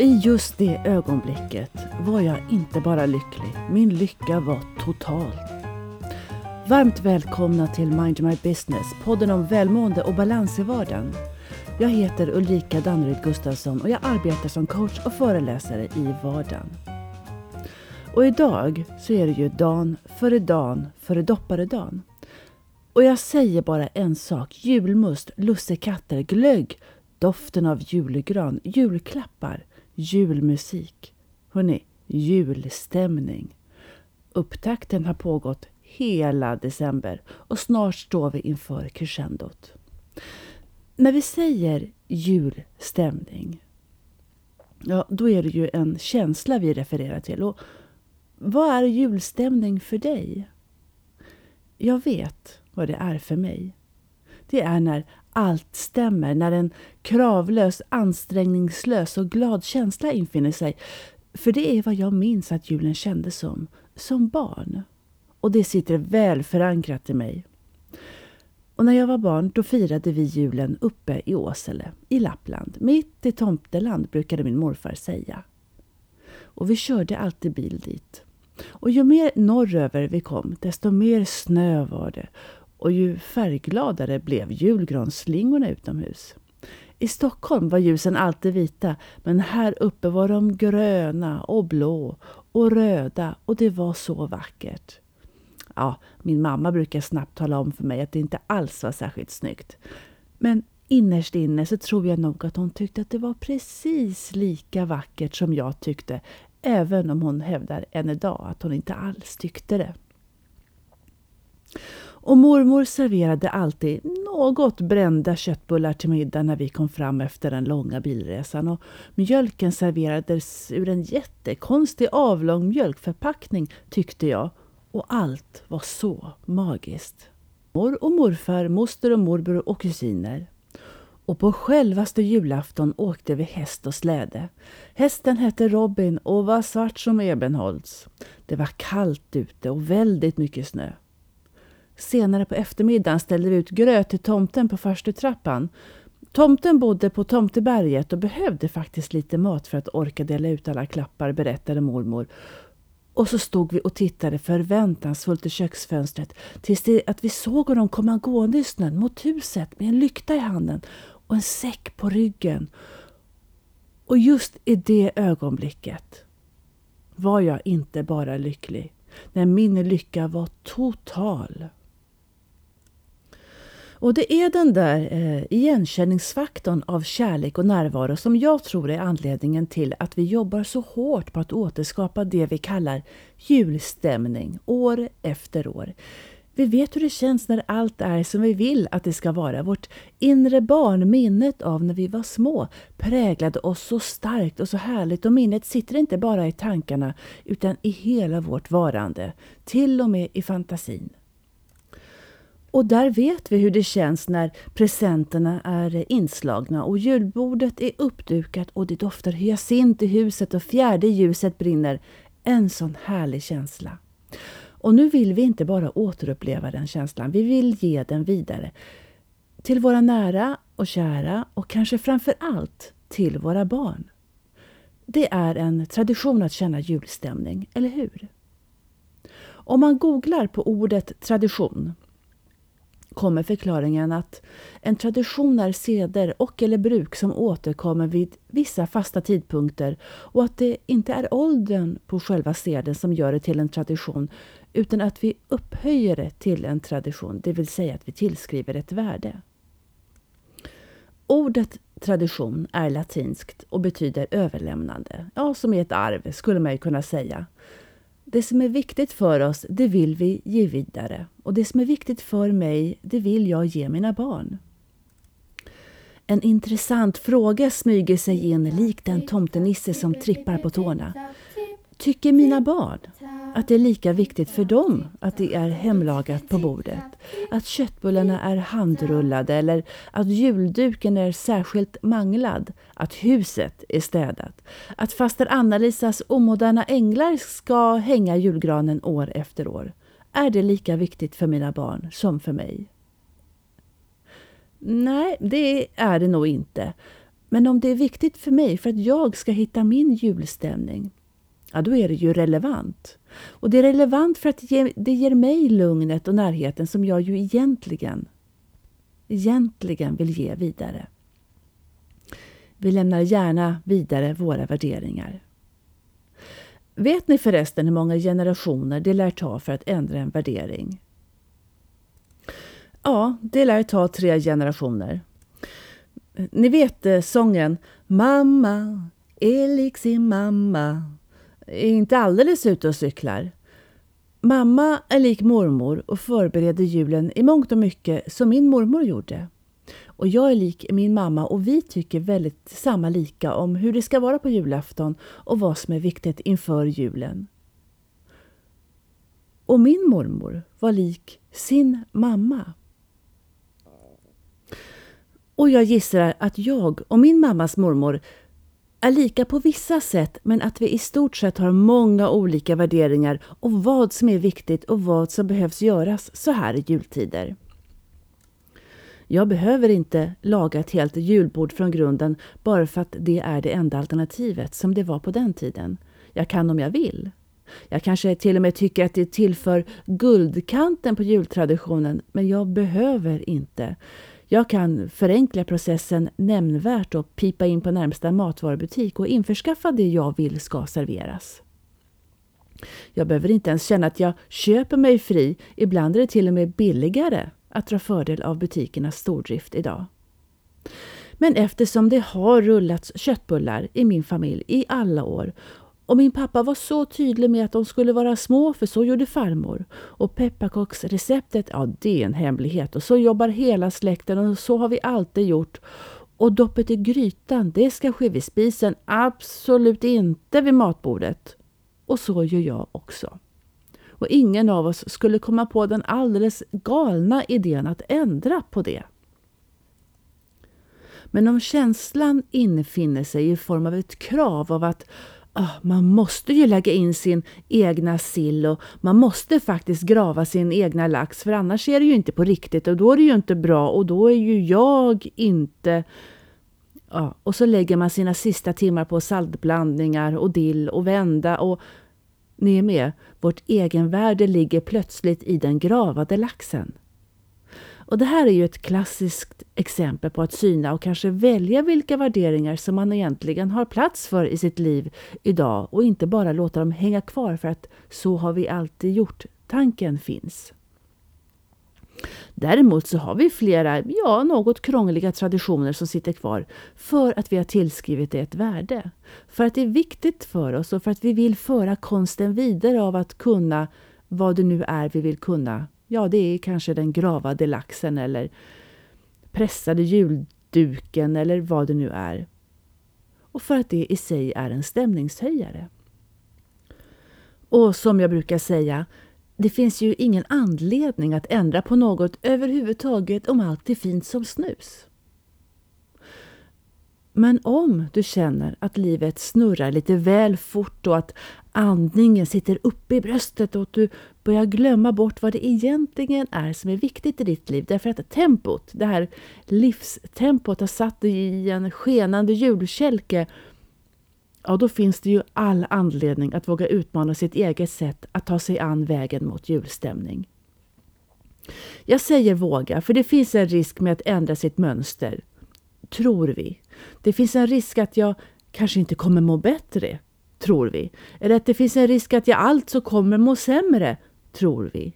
Och i just det ögonblicket var jag inte bara lycklig, min lycka var total. Varmt välkomna till Mind My Business, podden om välmående och balans i vardagen. Jag heter Ulrika Danneryd Gustafsson och jag arbetar som coach och föreläsare i vardagen. Och idag så är det ju dan före dan före dopparedan. Och jag säger bara en sak, julmust, lussekatter, glögg, doften av julgran, julklappar, julmusik. Hörrni, julstämning. Upptakten har pågått hela december och snart står vi inför crescendot. När vi säger julstämning, ja då är det ju en känsla vi refererar till. Och vad är julstämning för dig? Jag vet vad det är för mig. Det är när allt stämmer, när en kravlös, ansträngningslös och glad känsla infinner sig. För det är vad jag minns att julen kändes som, som barn. Och det sitter väl förankrat i mig. Och när jag var barn då firade vi julen uppe i Åsele, i Lappland. Mitt i tomteland brukade min morfar säga. Och vi körde alltid bil dit. Och ju mer norröver vi kom, desto mer snö var det och ju färggladare blev julgransslingorna utomhus. I Stockholm var ljusen alltid vita, men här uppe var de gröna och blå och röda och det var så vackert. Ja, min mamma brukar snabbt tala om för mig att det inte alls var särskilt snyggt. Men innerst inne så tror jag nog att hon tyckte att det var precis lika vackert som jag tyckte, även om hon hävdar än idag att hon inte alls tyckte det. Och mormor serverade alltid något brända köttbullar till middag när vi kom fram efter den långa bilresan. Och mjölken serverades ur en jättekonstig avlång mjölkförpackning tyckte jag. Och allt var så magiskt. Mor och morfar, moster och morbror och kusiner. Och på självaste julafton åkte vi häst och släde. Hästen hette Robin och var svart som ebenholts. Det var kallt ute och väldigt mycket snö. Senare på eftermiddagen ställde vi ut gröt till tomten på farstutrappan. Tomten bodde på Tomteberget och behövde faktiskt lite mat för att orka dela ut alla klappar, berättade mormor. Och så stod vi och tittade förväntansfullt i köksfönstret tills det, att vi såg honom komma gående i snön mot huset med en lykta i handen och en säck på ryggen. Och just i det ögonblicket var jag inte bara lycklig, när min lycka var total. Och det är den där eh, igenkänningsfaktorn av kärlek och närvaro som jag tror är anledningen till att vi jobbar så hårt på att återskapa det vi kallar julstämning år efter år. Vi vet hur det känns när allt är som vi vill att det ska vara. Vårt inre barn, minnet av när vi var små, präglade oss så starkt och så härligt. Och minnet sitter inte bara i tankarna utan i hela vårt varande, till och med i fantasin. Och där vet vi hur det känns när presenterna är inslagna och julbordet är uppdukat och det doftar hyacint i huset och fjärde ljuset brinner. En sån härlig känsla. Och nu vill vi inte bara återuppleva den känslan, vi vill ge den vidare. Till våra nära och kära och kanske framför allt till våra barn. Det är en tradition att känna julstämning, eller hur? Om man googlar på ordet tradition kommer förklaringen att en tradition är seder och eller bruk som återkommer vid vissa fasta tidpunkter och att det inte är åldern på själva seden som gör det till en tradition utan att vi upphöjer det till en tradition, det vill säga att vi tillskriver ett värde. Ordet tradition är latinskt och betyder överlämnande, ja som i ett arv skulle man ju kunna säga. Det som är viktigt för oss, det vill vi ge vidare. Och det som är viktigt för mig, det vill jag ge mina barn. En intressant fråga smyger sig in likt en tomtenisse som trippar på tårna. Tycker mina barn att det är lika viktigt för dem att det är hemlagat på bordet? Att köttbullarna är handrullade eller att julduken är särskilt manglad? Att huset är städat? Att faster Anna-Lisas omoderna änglar ska hänga julgranen år efter år? Är det lika viktigt för mina barn som för mig? Nej, det är det nog inte. Men om det är viktigt för mig för att jag ska hitta min julstämning, ja då är det ju relevant. Och det är relevant för att det ger mig lugnet och närheten som jag ju egentligen, egentligen vill ge vidare. Vi lämnar gärna vidare våra värderingar. Vet ni förresten hur många generationer det lär ta för att ändra en värdering? Ja, det lär ta tre generationer. Ni vet eh, sången Mamma är lik sin mamma är inte alldeles ute och cyklar. Mamma är lik mormor och förbereder julen i mångt och mycket som min mormor gjorde. Och jag är lik min mamma och vi tycker väldigt samma lika om hur det ska vara på julafton och vad som är viktigt inför julen. Och min mormor var lik sin mamma. Och jag gissar att jag och min mammas mormor är lika på vissa sätt men att vi i stort sett har många olika värderingar och vad som är viktigt och vad som behövs göras så här i jultider. Jag behöver inte laga ett helt julbord från grunden bara för att det är det enda alternativet som det var på den tiden. Jag kan om jag vill. Jag kanske till och med tycker att det tillför guldkanten på jultraditionen, men jag behöver inte. Jag kan förenkla processen nämnvärt och pipa in på närmsta matvarubutik och införskaffa det jag vill ska serveras. Jag behöver inte ens känna att jag köper mig fri. Ibland är det till och med billigare att dra fördel av butikernas stordrift idag. Men eftersom det har rullats köttbullar i min familj i alla år och min pappa var så tydlig med att de skulle vara små, för så gjorde farmor. Och pepparkaksreceptet, ja det är en hemlighet. Och så jobbar hela släkten och så har vi alltid gjort. Och doppet i grytan, det ska ske vid spisen, absolut inte vid matbordet. Och så gör jag också. Och ingen av oss skulle komma på den alldeles galna idén att ändra på det. Men om känslan infinner sig i form av ett krav av att Ah, man måste ju lägga in sin egna sill och man måste faktiskt grava sin egna lax för annars är det ju inte på riktigt och då är det ju inte bra och då är ju jag inte... Ja, och så lägger man sina sista timmar på saltblandningar och dill och vända och ni är med, vårt egenvärde ligger plötsligt i den gravade laxen. Och Det här är ju ett klassiskt exempel på att syna och kanske välja vilka värderingar som man egentligen har plats för i sitt liv idag och inte bara låta dem hänga kvar för att så har vi alltid gjort. Tanken finns. Däremot så har vi flera, ja, något krångliga traditioner som sitter kvar för att vi har tillskrivit det ett värde. För att det är viktigt för oss och för att vi vill föra konsten vidare av att kunna vad det nu är vi vill kunna Ja, det är kanske den gravade laxen eller pressade julduken eller vad det nu är. Och för att det i sig är en stämningshöjare. Och som jag brukar säga, det finns ju ingen anledning att ändra på något överhuvudtaget om allt är fint som snus. Men om du känner att livet snurrar lite väl fort och att andningen sitter uppe i bröstet och att du börjar glömma bort vad det egentligen är som är viktigt i ditt liv. Därför att tempot, det här livstempot har satt dig i en skenande julkälke. Ja, då finns det ju all anledning att våga utmana sitt eget sätt att ta sig an vägen mot julstämning. Jag säger våga, för det finns en risk med att ändra sitt mönster. Tror vi. Det finns en risk att jag kanske inte kommer må bättre tror vi. Eller att det finns en risk att jag alltså kommer må sämre, tror vi.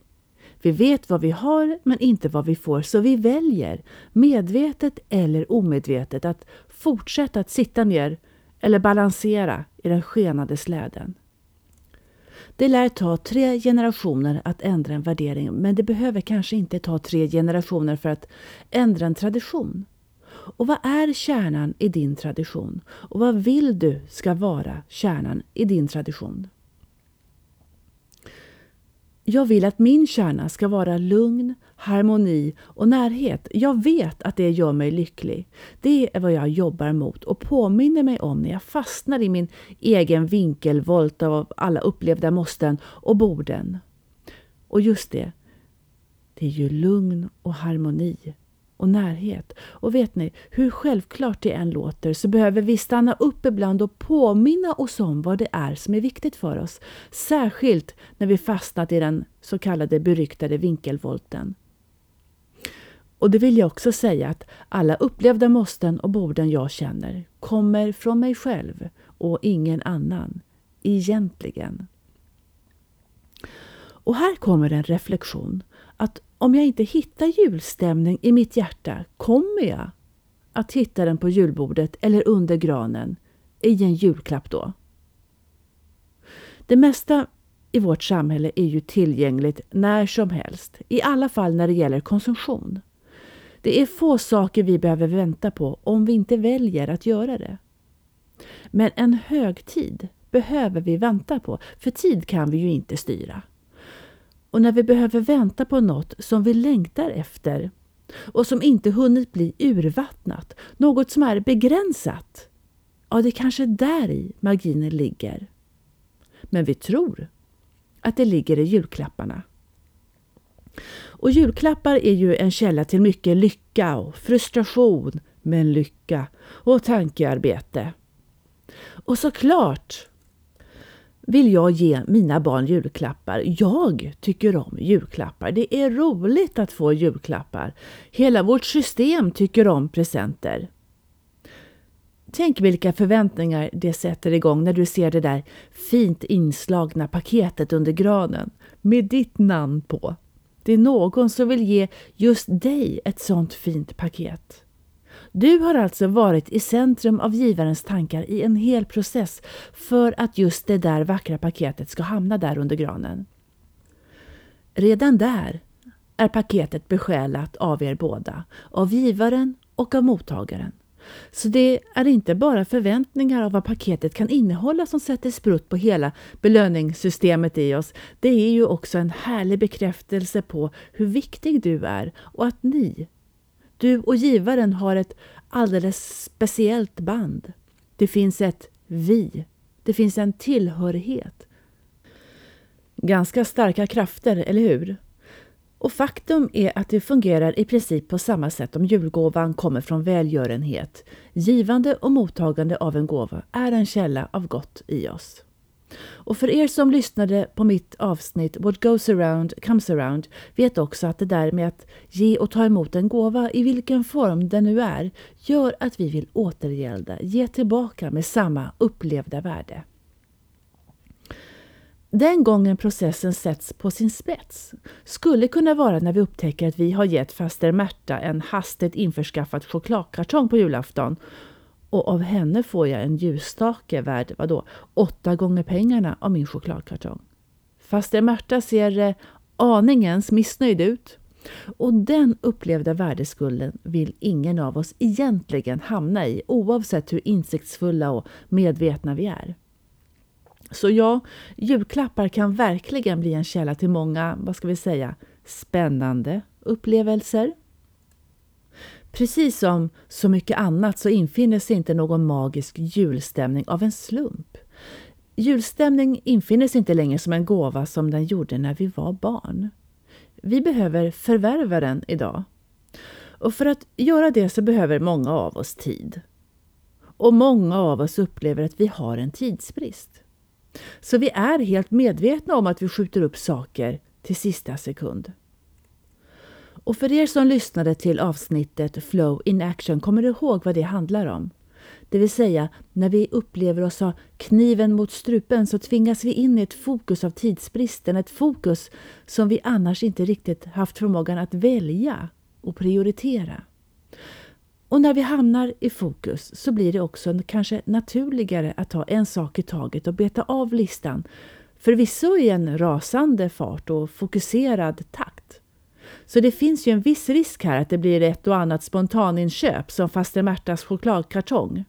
Vi vet vad vi har men inte vad vi får, så vi väljer, medvetet eller omedvetet, att fortsätta att sitta ner eller balansera i den skenande släden. Det lär ta tre generationer att ändra en värdering, men det behöver kanske inte ta tre generationer för att ändra en tradition. Och vad är kärnan i din tradition? Och vad vill du ska vara kärnan i din tradition? Jag vill att min kärna ska vara lugn, harmoni och närhet. Jag vet att det gör mig lycklig. Det är vad jag jobbar mot och påminner mig om när jag fastnar i min egen vinkelvolt av alla upplevda måsten och borden. Och just det, det är ju lugn och harmoni och närhet. Och vet ni, hur självklart det än låter så behöver vi stanna upp ibland och påminna oss om vad det är som är viktigt för oss. Särskilt när vi fastnat i den så kallade beryktade vinkelvolten. Och det vill jag också säga att alla upplevda måsten och borden jag känner kommer från mig själv och ingen annan. Egentligen. Och här kommer en reflektion att om jag inte hittar julstämning i mitt hjärta kommer jag att hitta den på julbordet eller under granen i en julklapp då. Det mesta i vårt samhälle är ju tillgängligt när som helst, i alla fall när det gäller konsumtion. Det är få saker vi behöver vänta på om vi inte väljer att göra det. Men en högtid behöver vi vänta på, för tid kan vi ju inte styra. Och när vi behöver vänta på något som vi längtar efter och som inte hunnit bli urvattnat, något som är begränsat, ja, det kanske där i magin ligger. Men vi tror att det ligger i julklapparna. Och julklappar är ju en källa till mycket lycka och frustration, men lycka och tankearbete. Och såklart vill jag ge mina barn julklappar. Jag tycker om julklappar. Det är roligt att få julklappar. Hela vårt system tycker om presenter. Tänk vilka förväntningar det sätter igång när du ser det där fint inslagna paketet under granen med ditt namn på. Det är någon som vill ge just dig ett sånt fint paket. Du har alltså varit i centrum av givarens tankar i en hel process för att just det där vackra paketet ska hamna där under granen. Redan där är paketet besjälat av er båda, av givaren och av mottagaren. Så det är inte bara förväntningar av vad paketet kan innehålla som sätter sprutt på hela belöningssystemet i oss. Det är ju också en härlig bekräftelse på hur viktig du är och att ni, du och givaren, har ett alldeles speciellt band. Det finns ett vi. Det finns en tillhörighet. Ganska starka krafter, eller hur? Och faktum är att det fungerar i princip på samma sätt om julgåvan kommer från välgörenhet. Givande och mottagande av en gåva är en källa av gott i oss. Och för er som lyssnade på mitt avsnitt What goes around comes around vet också att det där med att ge och ta emot en gåva i vilken form den nu är gör att vi vill återgälda, ge tillbaka med samma upplevda värde. Den gången processen sätts på sin spets skulle kunna vara när vi upptäcker att vi har gett faster Märta en hastigt införskaffad chokladkartong på julafton och av henne får jag en ljusstake värd vadå, åtta gånger pengarna av min chokladkartong. Faster Märta ser eh, aningens missnöjd ut och den upplevda värdeskulden vill ingen av oss egentligen hamna i oavsett hur insiktsfulla och medvetna vi är. Så ja, julklappar kan verkligen bli en källa till många, vad ska vi säga, spännande upplevelser. Precis som så mycket annat så infinner sig inte någon magisk julstämning av en slump. Julstämning infinner sig inte längre som en gåva som den gjorde när vi var barn. Vi behöver förvärva den idag. Och för att göra det så behöver många av oss tid. Och många av oss upplever att vi har en tidsbrist. Så vi är helt medvetna om att vi skjuter upp saker till sista sekund. Och för er som lyssnade till avsnittet Flow in Action kommer du ihåg vad det handlar om. Det vill säga, när vi upplever oss ha kniven mot strupen så tvingas vi in i ett fokus av tidsbristen, ett fokus som vi annars inte riktigt haft förmågan att välja och prioritera. Och när vi hamnar i fokus så blir det också kanske naturligare att ta en sak i taget och beta av listan, förvisso i en rasande fart och fokuserad takt. Så det finns ju en viss risk här att det blir ett och annat spontaninköp som faster Märtas chokladkartong.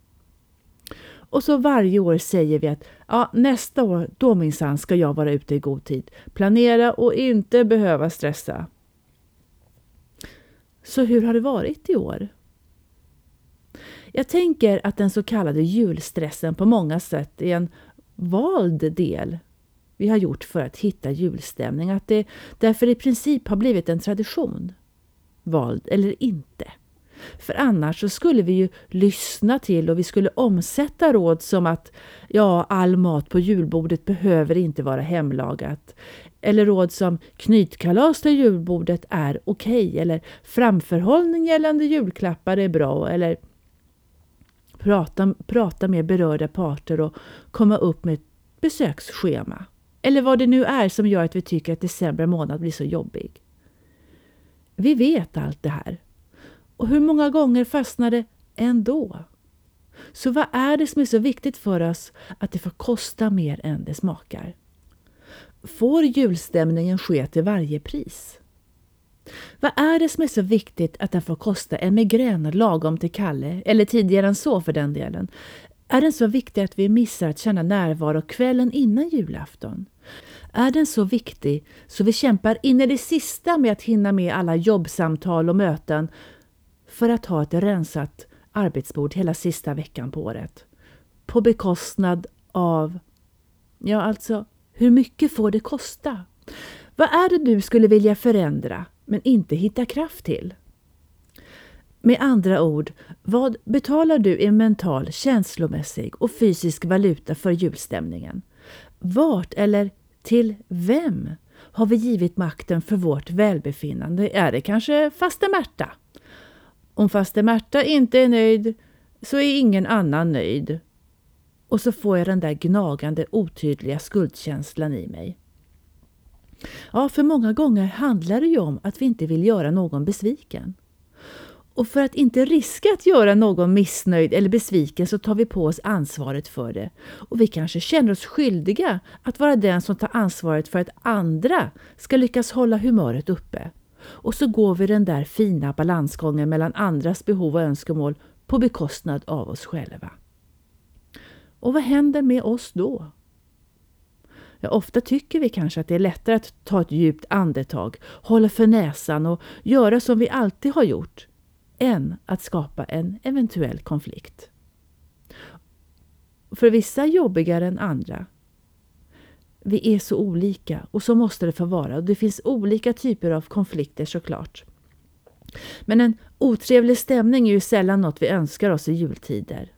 Och så varje år säger vi att ja, nästa år, då minsann ska jag vara ute i god tid. Planera och inte behöva stressa. Så hur har det varit i år? Jag tänker att den så kallade julstressen på många sätt är en vald del vi har gjort för att hitta julstämning. Att det därför i princip har blivit en tradition. vald eller inte. För annars så skulle vi ju lyssna till och vi skulle omsätta råd som att ja, all mat på julbordet behöver inte vara hemlagat. Eller råd som knytkalas till julbordet är okej. Okay, eller framförhållning gällande julklappar är bra. Eller prata, prata med berörda parter och komma upp med ett besöksschema. Eller vad det nu är som gör att vi tycker att december månad blir så jobbig. Vi vet allt det här. Och hur många gånger fastnar det ändå? Så vad är det som är så viktigt för oss att det får kosta mer än det smakar? Får julstämningen ske till varje pris? Vad är det som är så viktigt att den får kosta en migrän lagom till Kalle, eller tidigare än så för den delen? Är den så viktig att vi missar att känna närvaro kvällen innan julafton? Är den så viktig så vi kämpar in i det sista med att hinna med alla jobbsamtal och möten för att ha ett rensat arbetsbord hela sista veckan på året? På bekostnad av... Ja, alltså, hur mycket får det kosta? Vad är det du skulle vilja förändra men inte hitta kraft till? Med andra ord, vad betalar du i mental, känslomässig och fysisk valuta för julstämningen? Vart eller till vem har vi givit makten för vårt välbefinnande? Är det kanske faste Märta? Om faste Märta inte är nöjd så är ingen annan nöjd. Och så får jag den där gnagande otydliga skuldkänslan i mig. Ja, för många gånger handlar det ju om att vi inte vill göra någon besviken. Och för att inte riska att göra någon missnöjd eller besviken så tar vi på oss ansvaret för det. Och vi kanske känner oss skyldiga att vara den som tar ansvaret för att andra ska lyckas hålla humöret uppe. Och så går vi den där fina balansgången mellan andras behov och önskemål på bekostnad av oss själva. Och vad händer med oss då? Ja, ofta tycker vi kanske att det är lättare att ta ett djupt andetag, hålla för näsan och göra som vi alltid har gjort, än att skapa en eventuell konflikt. För vissa jobbigare än andra. Vi är så olika och så måste det få vara. Det finns olika typer av konflikter såklart. Men en otrevlig stämning är ju sällan något vi önskar oss i jultider.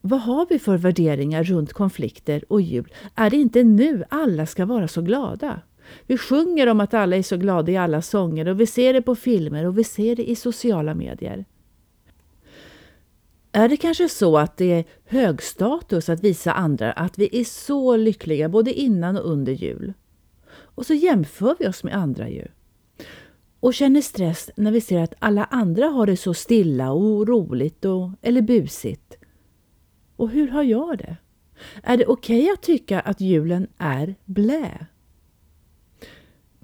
Vad har vi för värderingar runt konflikter och jul? Är det inte nu alla ska vara så glada? Vi sjunger om att alla är så glada i alla sånger och vi ser det på filmer och vi ser det i sociala medier. Är det kanske så att det är hög status att visa andra att vi är så lyckliga både innan och under jul? Och så jämför vi oss med andra ju. Och känner stress när vi ser att alla andra har det så stilla och roligt och, eller busigt. Och hur har jag det? Är det okej okay att tycka att julen är blä?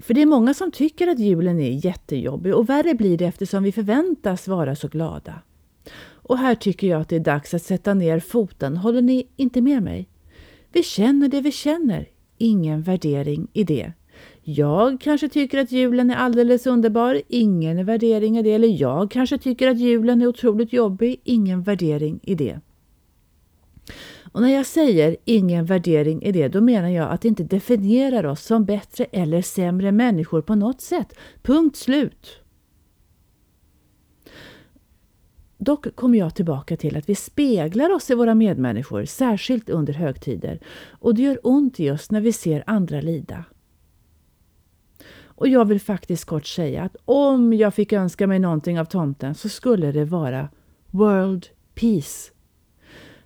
För det är många som tycker att julen är jättejobbig och värre blir det eftersom vi förväntas vara så glada. Och här tycker jag att det är dags att sätta ner foten. Håller ni inte med mig? Vi känner det vi känner. Ingen värdering i det. Jag kanske tycker att julen är alldeles underbar. Ingen värdering i det. Eller jag kanske tycker att julen är otroligt jobbig. Ingen värdering i det. Och när jag säger ingen värdering i det, då menar jag att det inte definierar oss som bättre eller sämre människor på något sätt. Punkt slut. Dock kommer jag tillbaka till att vi speglar oss i våra medmänniskor, särskilt under högtider. Och det gör ont i oss när vi ser andra lida. Och jag vill faktiskt kort säga att om jag fick önska mig någonting av tomten så skulle det vara World Peace.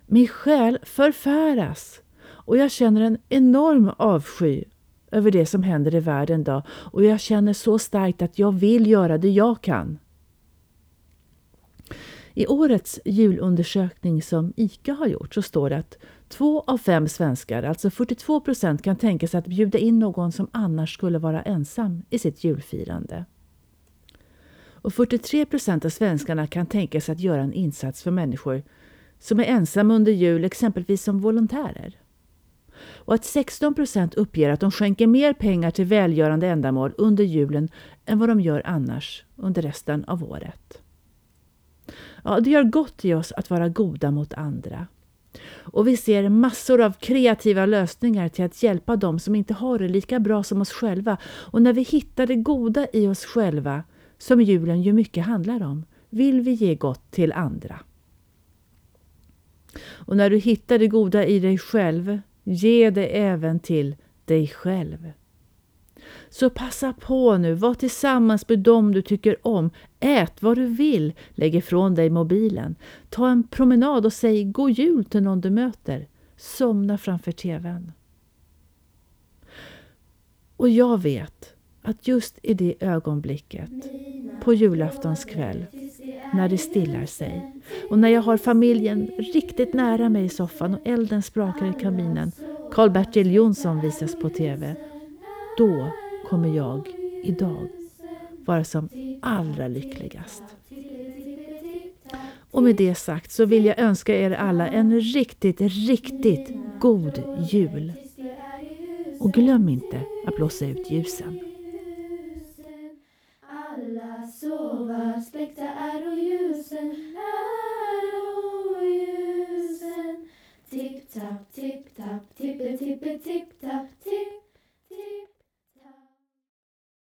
Min själ förfäras och jag känner en enorm avsky över det som händer i världen idag och jag känner så starkt att jag vill göra det jag kan. I årets julundersökning som ICA har gjort så står det att två av fem svenskar, alltså 42 procent, kan tänka sig att bjuda in någon som annars skulle vara ensam i sitt julfirande. Och 43 procent av svenskarna kan tänka sig att göra en insats för människor som är ensamma under jul, exempelvis som volontärer. Och att 16 procent uppger att de skänker mer pengar till välgörande ändamål under julen än vad de gör annars under resten av året. Ja, det gör gott i oss att vara goda mot andra. Och vi ser massor av kreativa lösningar till att hjälpa dem som inte har det lika bra som oss själva. Och när vi hittar det goda i oss själva, som julen ju mycket handlar om, vill vi ge gott till andra. Och när du hittar det goda i dig själv, ge det även till dig själv. Så passa på nu, var tillsammans med dem du tycker om, ät vad du vill, lägg ifrån dig mobilen, ta en promenad och säg god jul till någon du möter, somna framför TVn. Och jag vet att just i det ögonblicket, på julaftonskväll, när det stillar sig och när jag har familjen riktigt nära mig i soffan och elden sprakar i kaminen, Karl-Bertil Jonsson visas på TV, då kommer jag idag vara som allra lyckligast. Och med det sagt så vill jag önska er alla en riktigt, riktigt god jul. Och glöm inte att blåsa ut ljusen sova. Släckta är och ljusen, är och ljusen. Tipp-tapp, tipp-tapp, tippe-tippe, tipp-tapp, tipp, tipp.